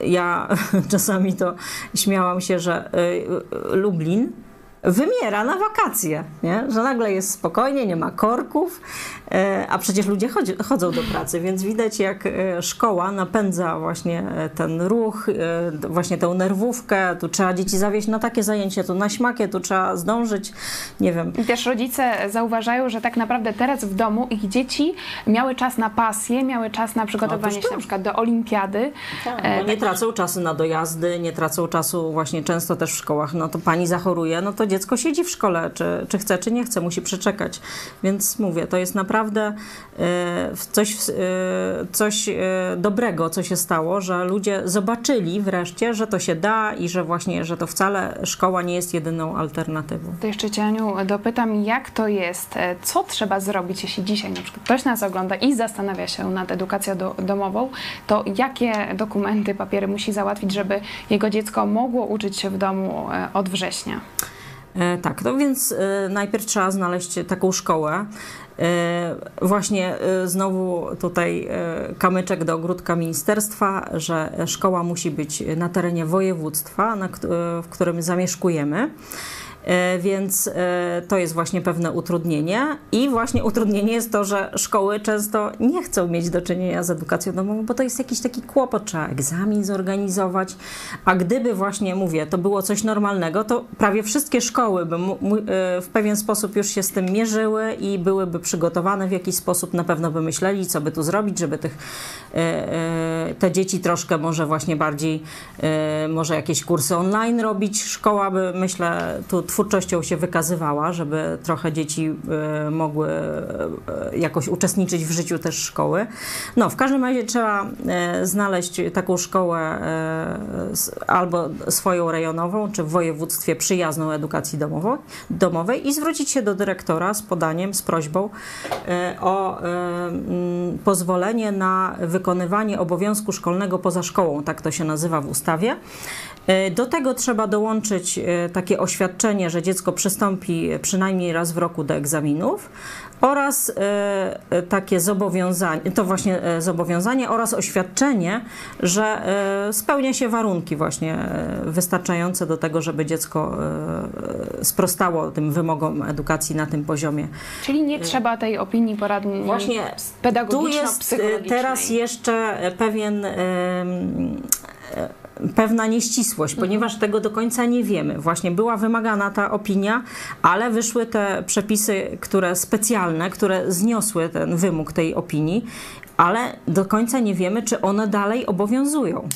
S2: ja czasami to śmiałam się, że Lublin wymiera na wakacje, nie? że nagle jest spokojnie, nie ma korków, e, a przecież ludzie chodzi, chodzą do pracy, więc widać jak e, szkoła napędza właśnie e, ten ruch, właśnie tę nerwówkę, tu trzeba dzieci zawieźć na takie zajęcie, tu na śmakie, tu trzeba zdążyć, nie wiem.
S1: I też rodzice zauważają, że tak naprawdę teraz w domu ich dzieci miały czas na pasję, miały czas na przygotowanie się na przykład do olimpiady.
S2: Tak, nie tak. tracą czasu na dojazdy, nie tracą czasu właśnie często też w szkołach, no to pani zachoruje, no to dziecko siedzi w szkole, czy, czy chce, czy nie chce, musi przeczekać. Więc mówię, to jest naprawdę e, coś, e, coś e, dobrego, co się stało, że ludzie zobaczyli wreszcie, że to się da i że właśnie, że to wcale szkoła nie jest jedyną alternatywą.
S1: To jeszcze Cię, Aniu, dopytam, jak to jest, co trzeba zrobić, jeśli dzisiaj na przykład ktoś nas ogląda i zastanawia się nad edukacją do, domową, to jakie dokumenty, papiery musi załatwić, żeby jego dziecko mogło uczyć się w domu od września?
S2: Tak, no więc najpierw trzeba znaleźć taką szkołę. Właśnie znowu tutaj kamyczek do ogródka ministerstwa, że szkoła musi być na terenie województwa, w którym zamieszkujemy. E, więc e, to jest właśnie pewne utrudnienie. I właśnie utrudnienie jest to, że szkoły często nie chcą mieć do czynienia z edukacją domową, bo to jest jakiś taki kłopot, trzeba egzamin zorganizować. A gdyby właśnie, mówię, to było coś normalnego, to prawie wszystkie szkoły by e, w pewien sposób już się z tym mierzyły i byłyby przygotowane w jakiś sposób, na pewno by myśleli, co by tu zrobić, żeby tych, te dzieci troszkę może właśnie bardziej, może jakieś kursy online robić. Szkoła by, myślę, tu twórczością się wykazywała, żeby trochę dzieci e, mogły e, jakoś uczestniczyć w życiu też szkoły. No, w każdym razie trzeba e, znaleźć taką szkołę albo swoją rejonową, czy w województwie przyjazną edukacji domowej, domowej i zwrócić się do dyrektora z podaniem, z prośbą o pozwolenie na wykonywanie obowiązku szkolnego poza szkołą, tak to się nazywa w ustawie. E, do tego trzeba dołączyć e, takie oświadczenie, że dziecko przystąpi przynajmniej raz w roku do egzaminów oraz e, takie zobowiązanie, to właśnie zobowiązanie oraz oświadczenie, że spełnia się warunki właśnie wystarczające do tego, żeby dziecko sprostało tym wymogom edukacji na tym poziomie.
S1: Czyli nie trzeba tej opinii poradni
S2: właśnie tu jest teraz jeszcze pewien pewna nieścisłość, mhm. ponieważ tego do końca nie wiemy. Właśnie była wymagana ta opinia, ale wyszły te przepisy, które specjalne, które zniosły ten wymóg tej opinii, ale do końca nie wiemy, czy one dalej obowiązują.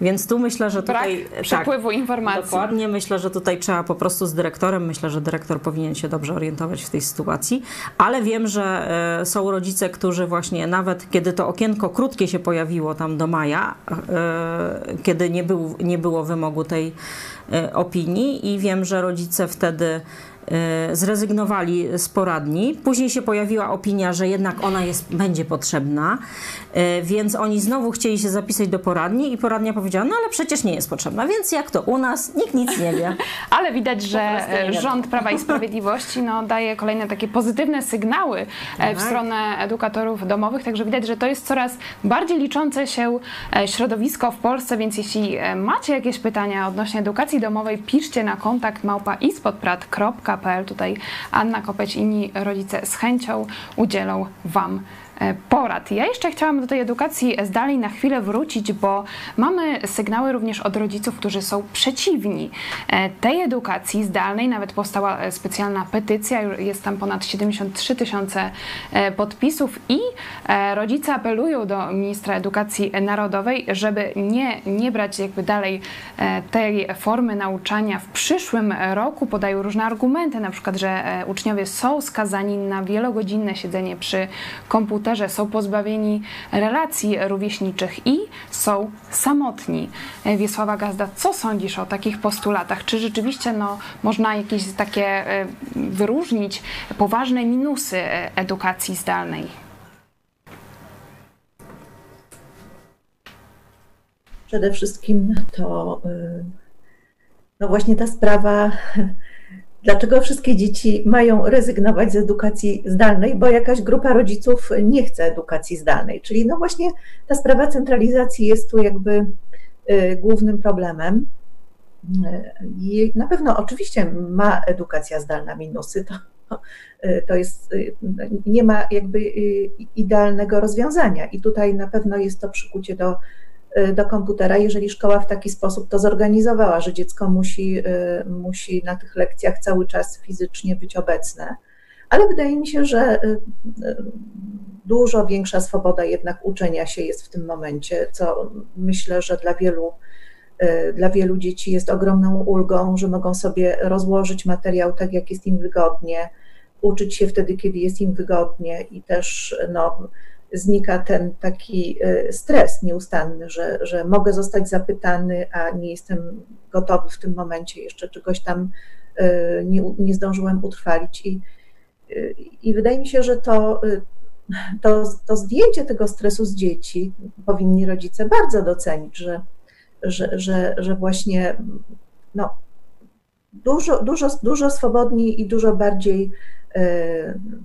S2: Więc tu myślę, że tutaj.
S1: Brak przepływu
S2: tak,
S1: informacji.
S2: Dokładnie, myślę, że tutaj trzeba po prostu z dyrektorem, myślę, że dyrektor powinien się dobrze orientować w tej sytuacji, ale wiem, że e, są rodzice, którzy właśnie nawet kiedy to okienko krótkie się pojawiło tam do maja, e, kiedy nie, był, nie było wymogu tej e, opinii i wiem, że rodzice wtedy zrezygnowali z poradni. Później się pojawiła opinia, że jednak ona jest, będzie potrzebna, e, więc oni znowu chcieli się zapisać do poradni i poradnia powiedziała, no ale przecież nie jest potrzebna, więc jak to u nas, nikt nic nie wie.
S1: ale widać, że rząd Prawa i Sprawiedliwości no, daje kolejne takie pozytywne sygnały e, tak. w stronę edukatorów domowych, także widać, że to jest coraz bardziej liczące się środowisko w Polsce, więc jeśli macie jakieś pytania odnośnie edukacji domowej, piszcie na kontakt małpa Tutaj Anna Kopeć i inni rodzice z chęcią udzielą Wam porad. Ja jeszcze chciałam do tej edukacji zdalnej na chwilę wrócić, bo mamy sygnały również od rodziców, którzy są przeciwni e, tej edukacji zdalnej. Nawet powstała e, specjalna petycja, jest tam ponad 73 tysiące podpisów i rodzice apelują do ministra edukacji narodowej, żeby nie, nie brać jakby dalej tej formy nauczania w przyszłym roku. Podają różne argumenty, na przykład, że uczniowie są skazani na wielogodzinne siedzenie przy komputerze, że są pozbawieni relacji rówieśniczych i są samotni. E, Wiesława Gazda, co sądzisz o takich postulatach? Czy rzeczywiście no, można jakieś takie e, wyróżnić poważne minusy e, edukacji zdalnej?
S3: Przede wszystkim to no właśnie ta sprawa Dlaczego wszystkie dzieci mają rezygnować z edukacji zdalnej? Bo jakaś grupa rodziców nie chce edukacji zdalnej. Czyli no właśnie ta sprawa centralizacji jest tu jakby y, głównym problemem. I na pewno oczywiście ma edukacja zdalna minusy, to, to jest, y, nie ma jakby y, idealnego rozwiązania i tutaj na pewno jest to przykucie do Y, do komputera, jeżeli szkoła w taki sposób to zorganizowała, że dziecko musi, y, musi na tych lekcjach cały czas fizycznie być obecne. Ale wydaje mi się, że y, dużo większa swoboda jednak uczenia się jest w tym momencie, co myślę, że dla wielu, dla wielu dzieci jest ogromną ulgą, że mogą sobie rozłożyć materiał tak, jak jest im wygodnie, uczyć się wtedy, kiedy jest im wygodnie i też no, znika ten taki y, stres nieustanny, że, że mogę zostać zapytany, a nie jestem gotowy w tym momencie, jeszcze czegoś tam y, nie, nie zdążyłem utrwalić. I, y, I wydaje mi się, że to, to, to zdjęcie tego stresu z dzieci powinni rodzice bardzo docenić, że, że, że, że właśnie no, dużo, dużo, dużo swobodniej i dużo bardziej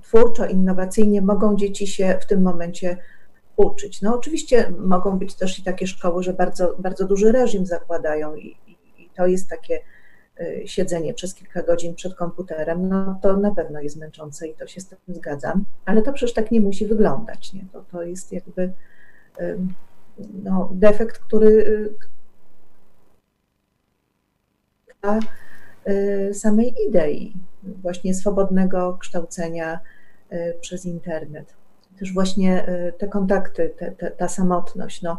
S3: twórczo, innowacyjnie mogą dzieci się w tym momencie uczyć. No oczywiście mogą być też i takie szkoły, że bardzo, bardzo duży reżim zakładają i, i, to jest takie y, siedzenie przez kilka godzin przed komputerem, no to na pewno jest męczące i to się z tym zgadzam, ale to przecież tak nie musi wyglądać, nie? To, to jest jakby no, defekt, który y, samej idei właśnie swobodnego kształcenia y, przez internet też właśnie y, te kontakty, te, te, ta samotność. No,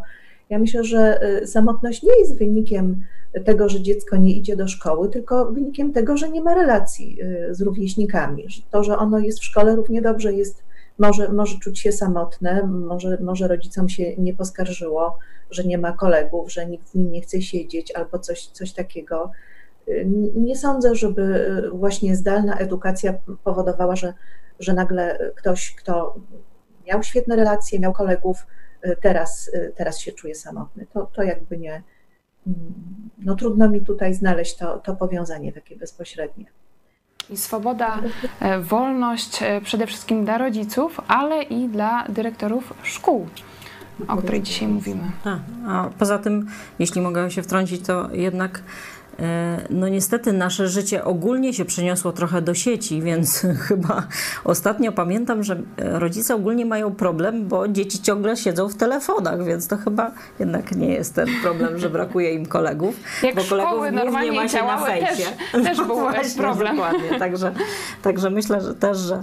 S3: ja myślę, że y, samotność nie jest wynikiem tego, że dziecko nie idzie do szkoły, tylko wynikiem tego, że nie ma relacji z rówieśnikami. To, że ono jest w szkole równie dobrze jest, może, może czuć się samotne, może, może rodzicom się nie poskarżyło, że nie ma kolegów, że nikt z nim nie chce siedzieć albo coś, coś takiego. Nie sądzę, żeby właśnie zdalna edukacja powodowała, że, że nagle ktoś, kto miał świetne relacje, miał kolegów, y, teraz, y, teraz się czuje samotny. To, to jakby nie, mm, no trudno mi tutaj znaleźć to, to powiązanie takie bezpośrednie.
S1: I swoboda, e, wolność e, przede wszystkim dla rodziców, ale i dla dyrektorów szkół, o której dzisiaj mówimy.
S2: A, a poza tym, jeśli mogę się wtrącić, to jednak no niestety nasze życie ogólnie się przeniosło trochę do sieci, więc chyba ostatnio pamiętam, że rodzice ogólnie mają problem, bo dzieci ciągle siedzą w telefonach, więc to chyba jednak nie jest ten problem, że brakuje im kolegów.
S1: Jak
S2: bo kolegów
S1: normalnie
S2: ma się na fejsie.
S1: Też, też był
S2: Właśnie,
S1: problem.
S2: Dokładnie, także, także myślę, że też, że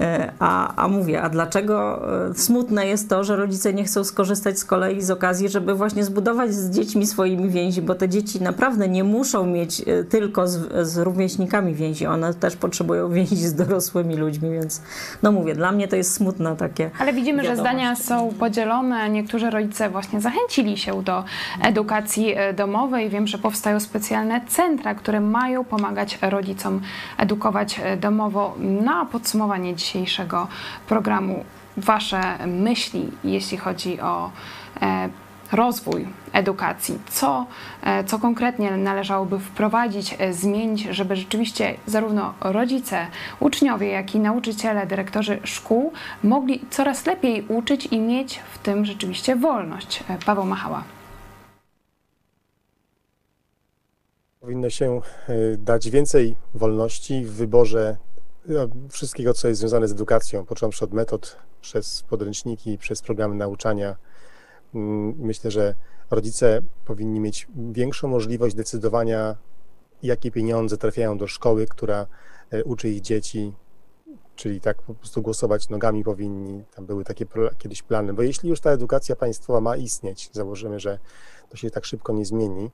S2: e, a, a mówię, a dlaczego e, smutne jest to, że rodzice nie chcą skorzystać z kolei z okazji, żeby właśnie zbudować z dziećmi swoimi więzi, bo te dzieci naprawdę nie muszą muszą mieć e, tylko z, z rówieśnikami więzi, one też potrzebują więzi z dorosłymi ludźmi, więc no mówię, dla mnie to jest smutne takie.
S1: Ale widzimy, że zdania są podzielone. Niektórzy rodzice właśnie zachęcili się do edukacji e, domowej. Wiem, że powstają specjalne centra, które mają pomagać rodzicom edukować e, domowo. Na podsumowanie dzisiejszego programu, Wasze myśli, jeśli chodzi o rozwój edukacji, co, e, co konkretnie należałoby wprowadzić, e, zmienić, żeby rzeczywiście zarówno rodzice, uczniowie, jak i nauczyciele, dyrektorzy szkół mogli coraz lepiej uczyć i mieć w tym rzeczywiście wolność. E, Paweł Machała.
S4: Powinno się dać więcej wolności w wyborze wszystkiego, co jest związane z edukacją, począwszy od metod, przez podręczniki, przez programy nauczania, myślę, że rodzice powinni mieć większą możliwość decydowania, jakie pieniądze trafiają do szkoły, która e, uczy ich dzieci, czyli tak po prostu głosować nogami powinni. Tam były takie kiedyś plany, bo jeśli już ta edukacja państwowa ma istnieć, założymy, że to się tak szybko nie zmieni,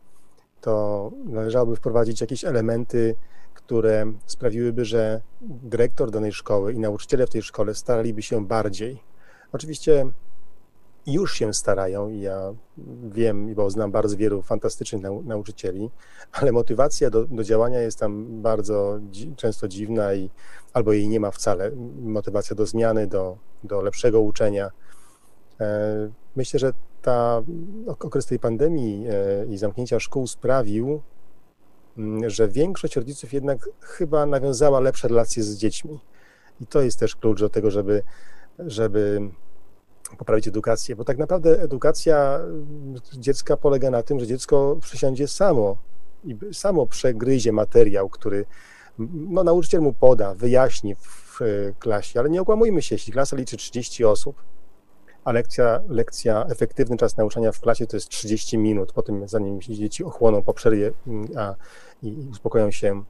S4: to należałoby wprowadzić jakieś elementy, które sprawiłyby, że dyrektor danej szkoły i nauczyciele w tej szkole staraliby się bardziej. Oczywiście już się starają ja wiem, bo znam bardzo wielu fantastycznych nau nauczycieli, ale motywacja do, do, działania jest tam bardzo dzi często dziwna i albo jej nie ma wcale. Motywacja do zmiany, do, do lepszego uczenia. E, myślę, że ta okres tej pandemii e, i zamknięcia szkół sprawił, mm, że większość rodziców jednak chyba nawiązała lepsze relacje z dziećmi. I to jest też klucz do tego, żeby, żeby poprawić edukację, bo tak naprawdę edukacja dziecka polega na tym, że dziecko przysiądzie samo i samo przegryzie materiał, który no, nauczyciel mu poda, wyjaśni w klasie, ale nie okłamujmy się, jeśli klasa liczy 30 osób, a lekcja, lekcja, efektywny czas nauczania w klasie to jest 30 minut, po tym zanim dzieci ochłoną po przerwie a, i uspokoją się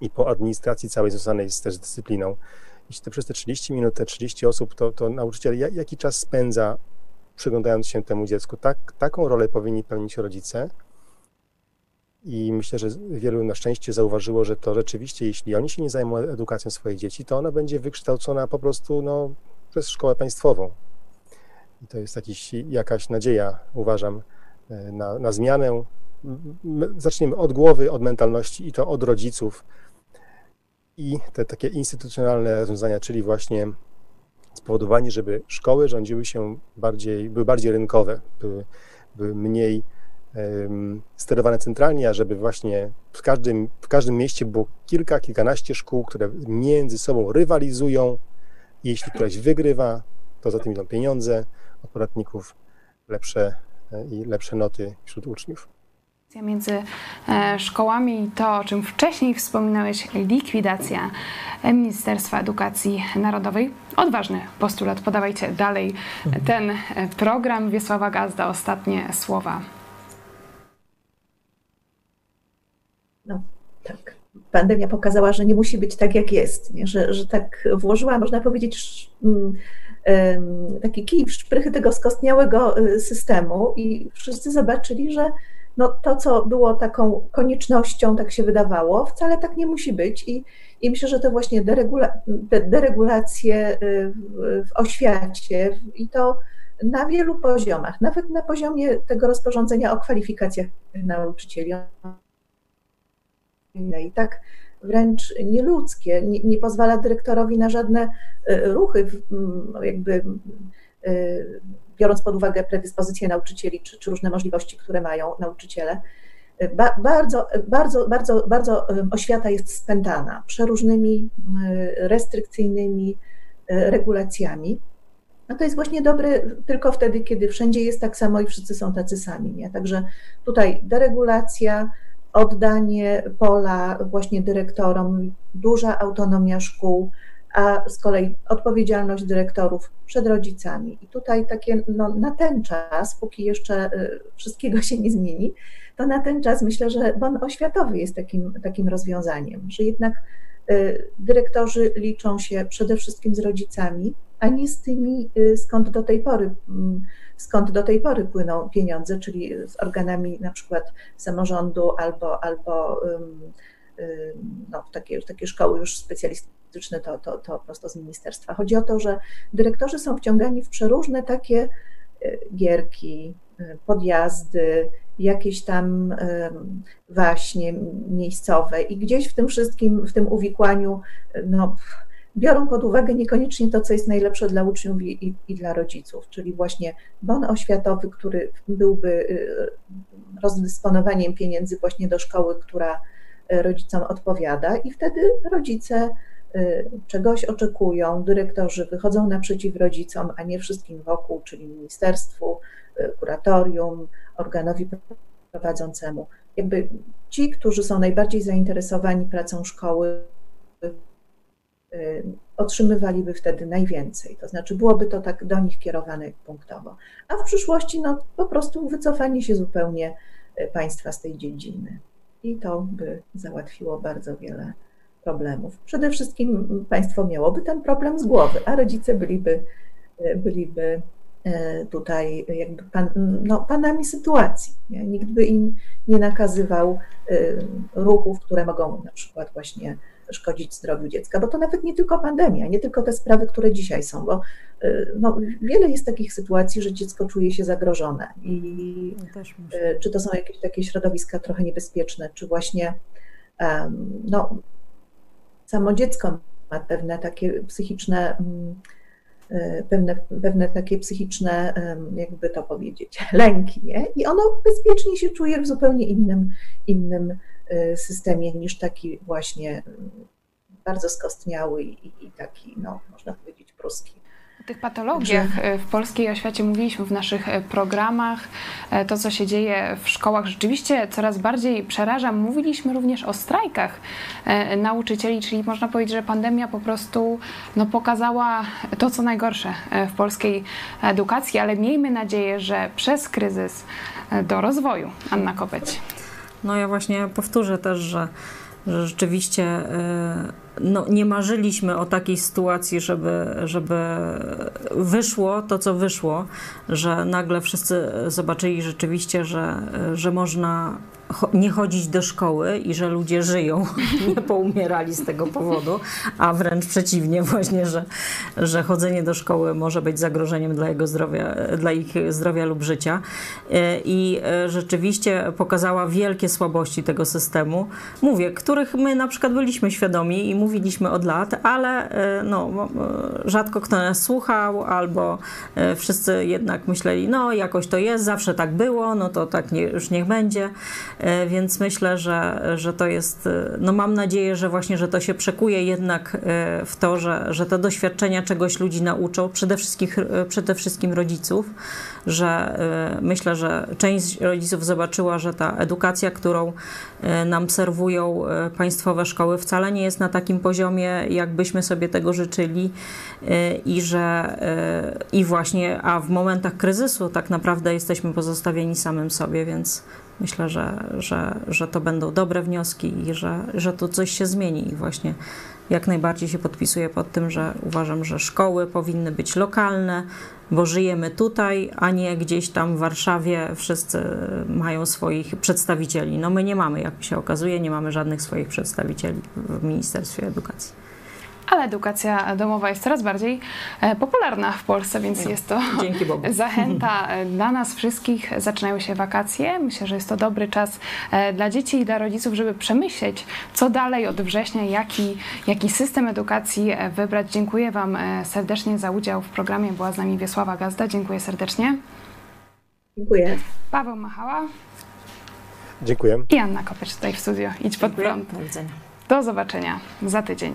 S4: i po administracji całej związanej z też dyscypliną, jeśli to przez te 30 minut, te 30 osób, to, to nauczyciel jaki czas spędza przyglądając się temu dziecku? Tak, taką rolę powinni pełnić rodzice. I myślę, że wielu na szczęście zauważyło, że to rzeczywiście, jeśli oni się nie zajmą edukacją swoich dzieci, to ona będzie wykształcona po prostu no, przez szkołę państwową. I to jest jakiś, jakaś nadzieja, uważam, e, na, na zmianę. Zaczniemy od głowy, od mentalności i to od rodziców, i te takie instytucjonalne rozwiązania, czyli właśnie spowodowanie, żeby szkoły rządziły się bardziej, były bardziej rynkowe, były, były mniej sterowane centralnie, a żeby właśnie w każdym, w każdym mieście było kilka, kilkanaście szkół, które między sobą rywalizują. Jeśli któraś wygrywa, to za tym idą pieniądze od podatników, lepsze e, i lepsze noty wśród uczniów.
S1: Między e, szkołami i to, o czym wcześniej wspominałeś, likwidacja Ministerstwa Edukacji Narodowej. Odważny postulat. Podawajcie dalej ten program. Wiesława Gazda, ostatnie słowa.
S3: No, tak. Pandemia pokazała, że nie musi być tak, jak jest, nie? Że, że tak włożyła, można powiedzieć, mm, taki kij w szprychy tego skostniałego systemu i wszyscy zobaczyli, że no to, co było taką koniecznością, tak się wydawało, wcale tak nie musi być. I, i myślę, że to właśnie deregula, de, deregulacje y, w, w oświacie i to na wielu poziomach, nawet na poziomie tego rozporządzenia o kwalifikacjach nauczycieli. I tak wręcz nieludzkie, nie, nie pozwala dyrektorowi na żadne y, ruchy, jakby biorąc pod uwagę predyspozycje nauczycieli czy, czy różne możliwości, które mają nauczyciele. Ba, bardzo, bardzo, bardzo, bardzo oświata jest spętana przeróżnymi restrykcyjnymi regulacjami. No to jest właśnie dobre tylko wtedy, kiedy wszędzie jest tak samo i wszyscy są tacy sami. Nie? Także tutaj deregulacja, oddanie pola właśnie dyrektorom, duża autonomia szkół, a z kolei odpowiedzialność dyrektorów przed rodzicami. I tutaj takie no, na ten czas, póki jeszcze y, wszystkiego się nie zmieni, to na ten czas myślę, że bon oświatowy jest takim, takim rozwiązaniem, że jednak y, dyrektorzy liczą się przede wszystkim z rodzicami, a nie z tymi, y, skąd do tej pory, mm, skąd do tej pory płyną pieniądze, czyli z organami na przykład samorządu albo, albo no, takie, takie szkoły już specjalistyczne, to, to, to prosto z ministerstwa. Chodzi o to, że dyrektorzy są wciągani w przeróżne takie e, gierki, e, podjazdy, jakieś tam właśnie miejscowe i gdzieś w tym wszystkim, w tym uwikłaniu, no, biorą pod uwagę niekoniecznie to, co jest najlepsze dla uczniów i, i, i, dla rodziców, czyli właśnie bon oświatowy, który byłby e, rozdysponowaniem pieniędzy właśnie do szkoły, która rodzicom odpowiada i wtedy rodzice y, czegoś oczekują, dyrektorzy wychodzą naprzeciw rodzicom, a nie wszystkim wokół, czyli ministerstwu, y, kuratorium, organowi prowadzącemu. Jakby ci, którzy są najbardziej zainteresowani pracą szkoły, y, otrzymywaliby wtedy najwięcej. To znaczy byłoby to tak do nich kierowane punktowo. A w przyszłości no, po prostu wycofanie się zupełnie państwa z tej dziedziny i to by załatwiło bardzo wiele problemów. Przede wszystkim państwo miałoby ten problem z głowy, a rodzice byliby, byliby e, tutaj jakby pan, no, panami sytuacji. Nie? Nikt by im nie nakazywał e, ruchów, które mogą na przykład właśnie szkodzić zdrowiu dziecka, bo to nawet nie tylko pandemia, nie tylko te sprawy, które dzisiaj są, bo y, no, wiele jest takich sytuacji, że dziecko czuje się zagrożone i y, czy to są jakieś takie środowiska trochę niebezpieczne, czy właśnie no, samo dziecko ma pewne takie psychiczne mm, y, pewne, pewne takie psychiczne, jakby to powiedzieć, lęki, nie? I ono bezpiecznie się czuje w zupełnie innym, innym systemie niż taki właśnie y, bardzo skostniały i, i taki, no, można powiedzieć, pruski.
S1: O tych patologiach y, w polskiej oświacie mówiliśmy w naszych programach. To, co się dzieje w szkołach, rzeczywiście coraz bardziej przeraża. Mówiliśmy również o strajkach nauczycieli, czyli można powiedzieć, że pandemia po prostu no, pokazała to, co najgorsze w polskiej edukacji, ale miejmy nadzieję, że przez kryzys do rozwoju. Anna Kopeć.
S2: No ja właśnie powtórzę też, że, że rzeczywiście e, no, nie marzyliśmy o takiej sytuacji, żeby, żeby wyszło to, co wyszło, że nagle wszyscy zobaczyli rzeczywiście, że, że można nie chodzić do szkoły i że ludzie żyją, nie poumierali z tego powodu, a wręcz przeciwnie właśnie, że, że chodzenie do szkoły może być zagrożeniem dla, jego zdrowia, dla ich zdrowia lub życia. I rzeczywiście pokazała wielkie słabości tego systemu, mówię, których my na przykład byliśmy świadomi i mówiliśmy od lat, ale e, no, e, rzadko kto nas słuchał, albo e, wszyscy jednak myśleli, no jakoś to jest, zawsze tak było, no to tak nie, już niech będzie. Więc myślę, że, że to jest, no mam nadzieję, że właśnie, że to się przekuje jednak w to, że, że te doświadczenia czegoś ludzi nauczą, przede wszystkim, przede wszystkim rodziców, że myślę, że część rodziców zobaczyła, że ta edukacja, którą nam serwują państwowe szkoły, wcale nie jest na takim poziomie, jakbyśmy sobie tego życzyli e, i że e, i właśnie, a w momentach kryzysu tak naprawdę jesteśmy pozostawieni samym sobie, więc myślę, że, że, że to będą dobre wnioski i że, że tu coś się zmieni i właśnie jak najbardziej się podpisuję pod tym, że uważam, że szkoły powinny być lokalne, bo żyjemy tutaj, a nie gdzieś tam w Warszawie wszyscy mają swoich przedstawicieli. No my nie mamy, jak się okazuje, nie mamy żadnych swoich przedstawicieli w Ministerstwie Edukacji.
S1: Ale edukacja domowa jest coraz bardziej e, popularna w Polsce, więc jest to
S2: Dzięki Bogu.
S1: zachęta e, dla nas wszystkich. Zaczynają się wakacje. Myślę, że jest to dobry czas e, dla dzieci i dla rodziców, żeby przemyśleć, co dalej od września, jaki, jaki system edukacji wybrać. Dziękuję Wam serdecznie za udział w programie. Była z nami Wiesława Gazda. Dziękuję serdecznie.
S3: Dziękuję.
S1: Paweł Machała
S4: Dziękuję.
S1: i Anna Kopecz tutaj w studio. Idź pod prąd.
S2: Do widzenia.
S1: Do zobaczenia za tydzień.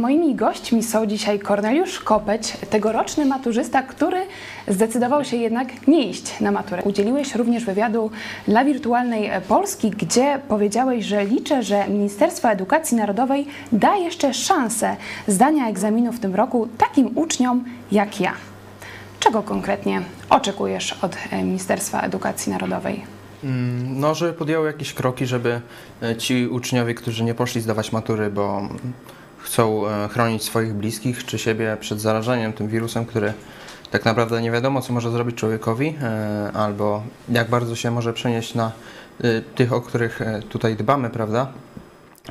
S1: Moimi gośćmi są dzisiaj Korneliusz Kopeć, tegoroczny maturzysta, który zdecydował się jednak nie iść na maturę. Udzieliłeś również wywiadu dla Wirtualnej Polski, gdzie powiedziałeś, że liczę, że Ministerstwo Edukacji Narodowej da jeszcze szansę zdania egzaminu w tym roku takim uczniom jak ja. Czego konkretnie oczekujesz od e, Ministerstwa Edukacji Narodowej?
S6: Mm, No, żeby podjęło jakieś kroki, żeby e, ci uczniowie, którzy nie poszli zdawać matury, bo chcą e, chronić swoich bliskich czy siebie przed zarażeniem tym wirusem, który tak naprawdę nie wiadomo, co może zrobić człowiekowi, e, albo jak bardzo się może przenieść na e, tych, o których tutaj dbamy, prawda?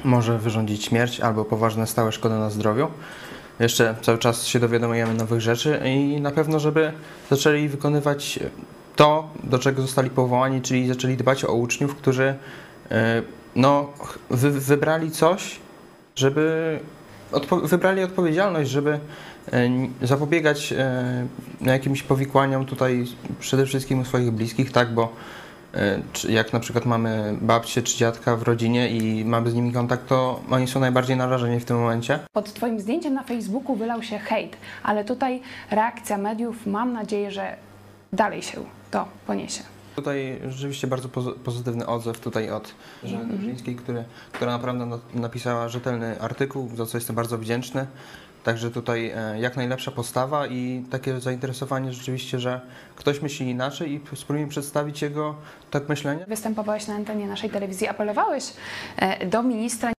S6: Może wyrządzić śmierć albo poważne stałe szkody na zdrowiu. Jeszcze cały czas się dowiadujemy nowych rzeczy i na pewno, żeby zaczęli wykonywać to, do czego zostali powołani, czyli zaczęli dbać o uczniów, którzy no, wy, wybrali coś, żeby odpo- wybrali odpowiedzialność, żeby e, zapobiegać e, jakimś powikłaniom tutaj przede wszystkim u swoich bliskich, tak, bo e, jak na przykład mamy babcię czy dziadka w rodzinie i mamy z nimi kontakt, to oni są najbardziej narażeni w tym momencie.
S1: Pod Twoim zdjęciem na Facebooku wylał się hejt, ale tutaj reakcja mediów, mam nadzieję, że dalej się to poniesie.
S6: Tutaj rzeczywiście bardzo pozy- pozytywny odzew tutaj od Żany Dobrzyńskiej, który, która naprawdę na- napisała rzetelny artykuł, za co jestem bardzo wdzięczny. Także tutaj e, jak najlepsza postawa i takie zainteresowanie rzeczywiście, że ktoś myśli inaczej i spróbujemy przedstawić jego tak myślenie.
S1: Występowałeś na antenie naszej telewizji, apelowałeś e, do ministra.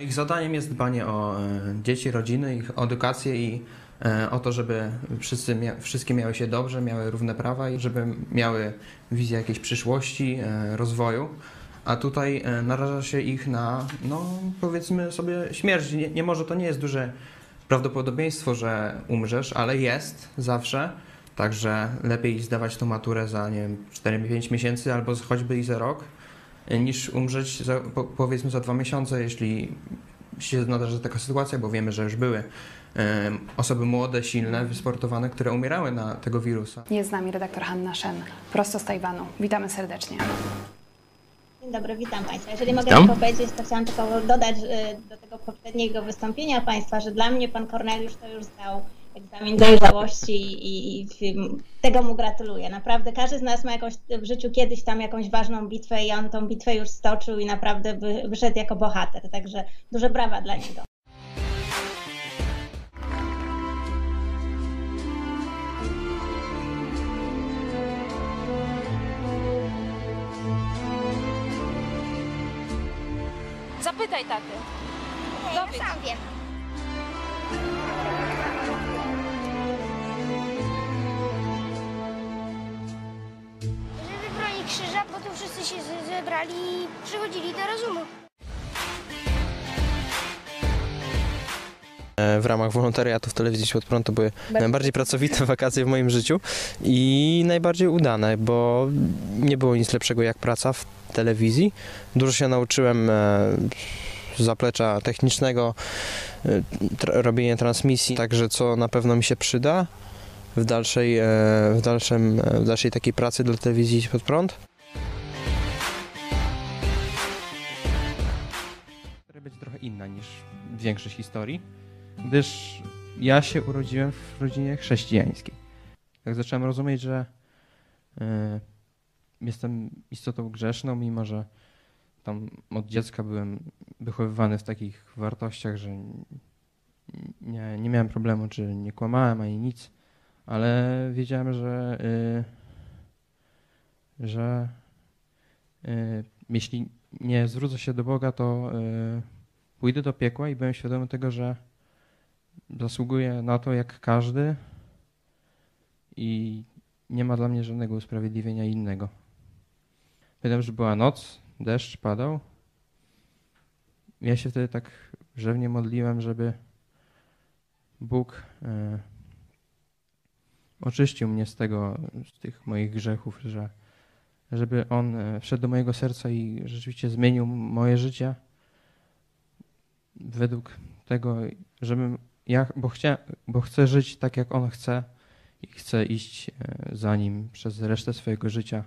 S6: Ich zadaniem jest dbanie o e, dzieci, rodziny, ich edukację i e, o to, żeby wszyscy mia- wszystkie miały się dobrze, miały równe prawa i żeby miały wizję jakiejś przyszłości, e, rozwoju. A tutaj naraża się ich na, no powiedzmy sobie, śmierć. Nie, nie może to nie jest duże prawdopodobieństwo, że umrzesz, ale jest zawsze. Także lepiej zdawać tą maturę za, nie wiem, 4-5 miesięcy albo choćby i za rok, niż umrzeć za, po, powiedzmy za dwa miesiące, jeśli się nadarzy taka sytuacja, bo wiemy, że już były osoby młode, silne, wysportowane, które umierały na tego wirusa.
S1: Jest z nami redaktor Hanna Szen, prosto z Tajwanu. Witamy serdecznie.
S7: Dzień dobry, witam Państwa. Jeżeli mogę
S8: Witam.
S7: tylko powiedzieć, to chciałam tylko dodać y, do tego poprzedniego wystąpienia Państwa, że dla mnie Pan Korneliusz to już zdał egzamin dojrzałości i, i tego mu gratuluję. Naprawdę każdy z nas ma jakąś w życiu kiedyś tam jakąś ważną bitwę i on tą bitwę już stoczył i naprawdę wy, wyszedł jako bohater. Także duże brawa dla niego.
S9: Zapytaj taty. Dowiedz.
S10: Sam wiem. Krzyża, bo tu
S8: to wszyscy się zebrali i przychodzili do rozumu.
S6: E, W ramach wolontariatu w telewizji Świat Prąd to były najbardziej pracowite wakacje w moim życiu i najbardziej udane, bo nie było nic lepszego jak praca w telewizji. Dużo się nauczyłem e, z zaplecza technicznego, e, tra- robienia transmisji, także co na pewno mi się przyda w dalszej, e, w dalszym, e, w dalszej takiej pracy dla telewizji Świat Prąd.
S10: Będzie trochę inna niż większość historii, gdyż ja się urodziłem w rodzinie chrześcijańskiej. Tak zacząłem rozumieć, że e, jestem istotą grzeszną, mimo że tam od dziecka byłem wychowywany w takich wartościach, że nie, nie miałem problemu, czy nie kłamałem ani nic, ale wiedziałem, że, y, że y, jeśli nie zwrócę się do Boga, to y, pójdę do piekła i byłem świadomy tego, że zasługuję na to jak każdy i nie ma dla mnie żadnego usprawiedliwienia innego. Pamiętam, że była noc, deszcz padał. Ja się wtedy tak rzewnie modliłem, żeby Bóg e, oczyścił mnie z tego, z tych moich grzechów, że żeby On e, wszedł do mojego serca i rzeczywiście zmienił moje życie według tego, żebym ja, bo, chcia, bo chcę żyć tak, jak On chce i chcę iść e, za Nim przez resztę swojego życia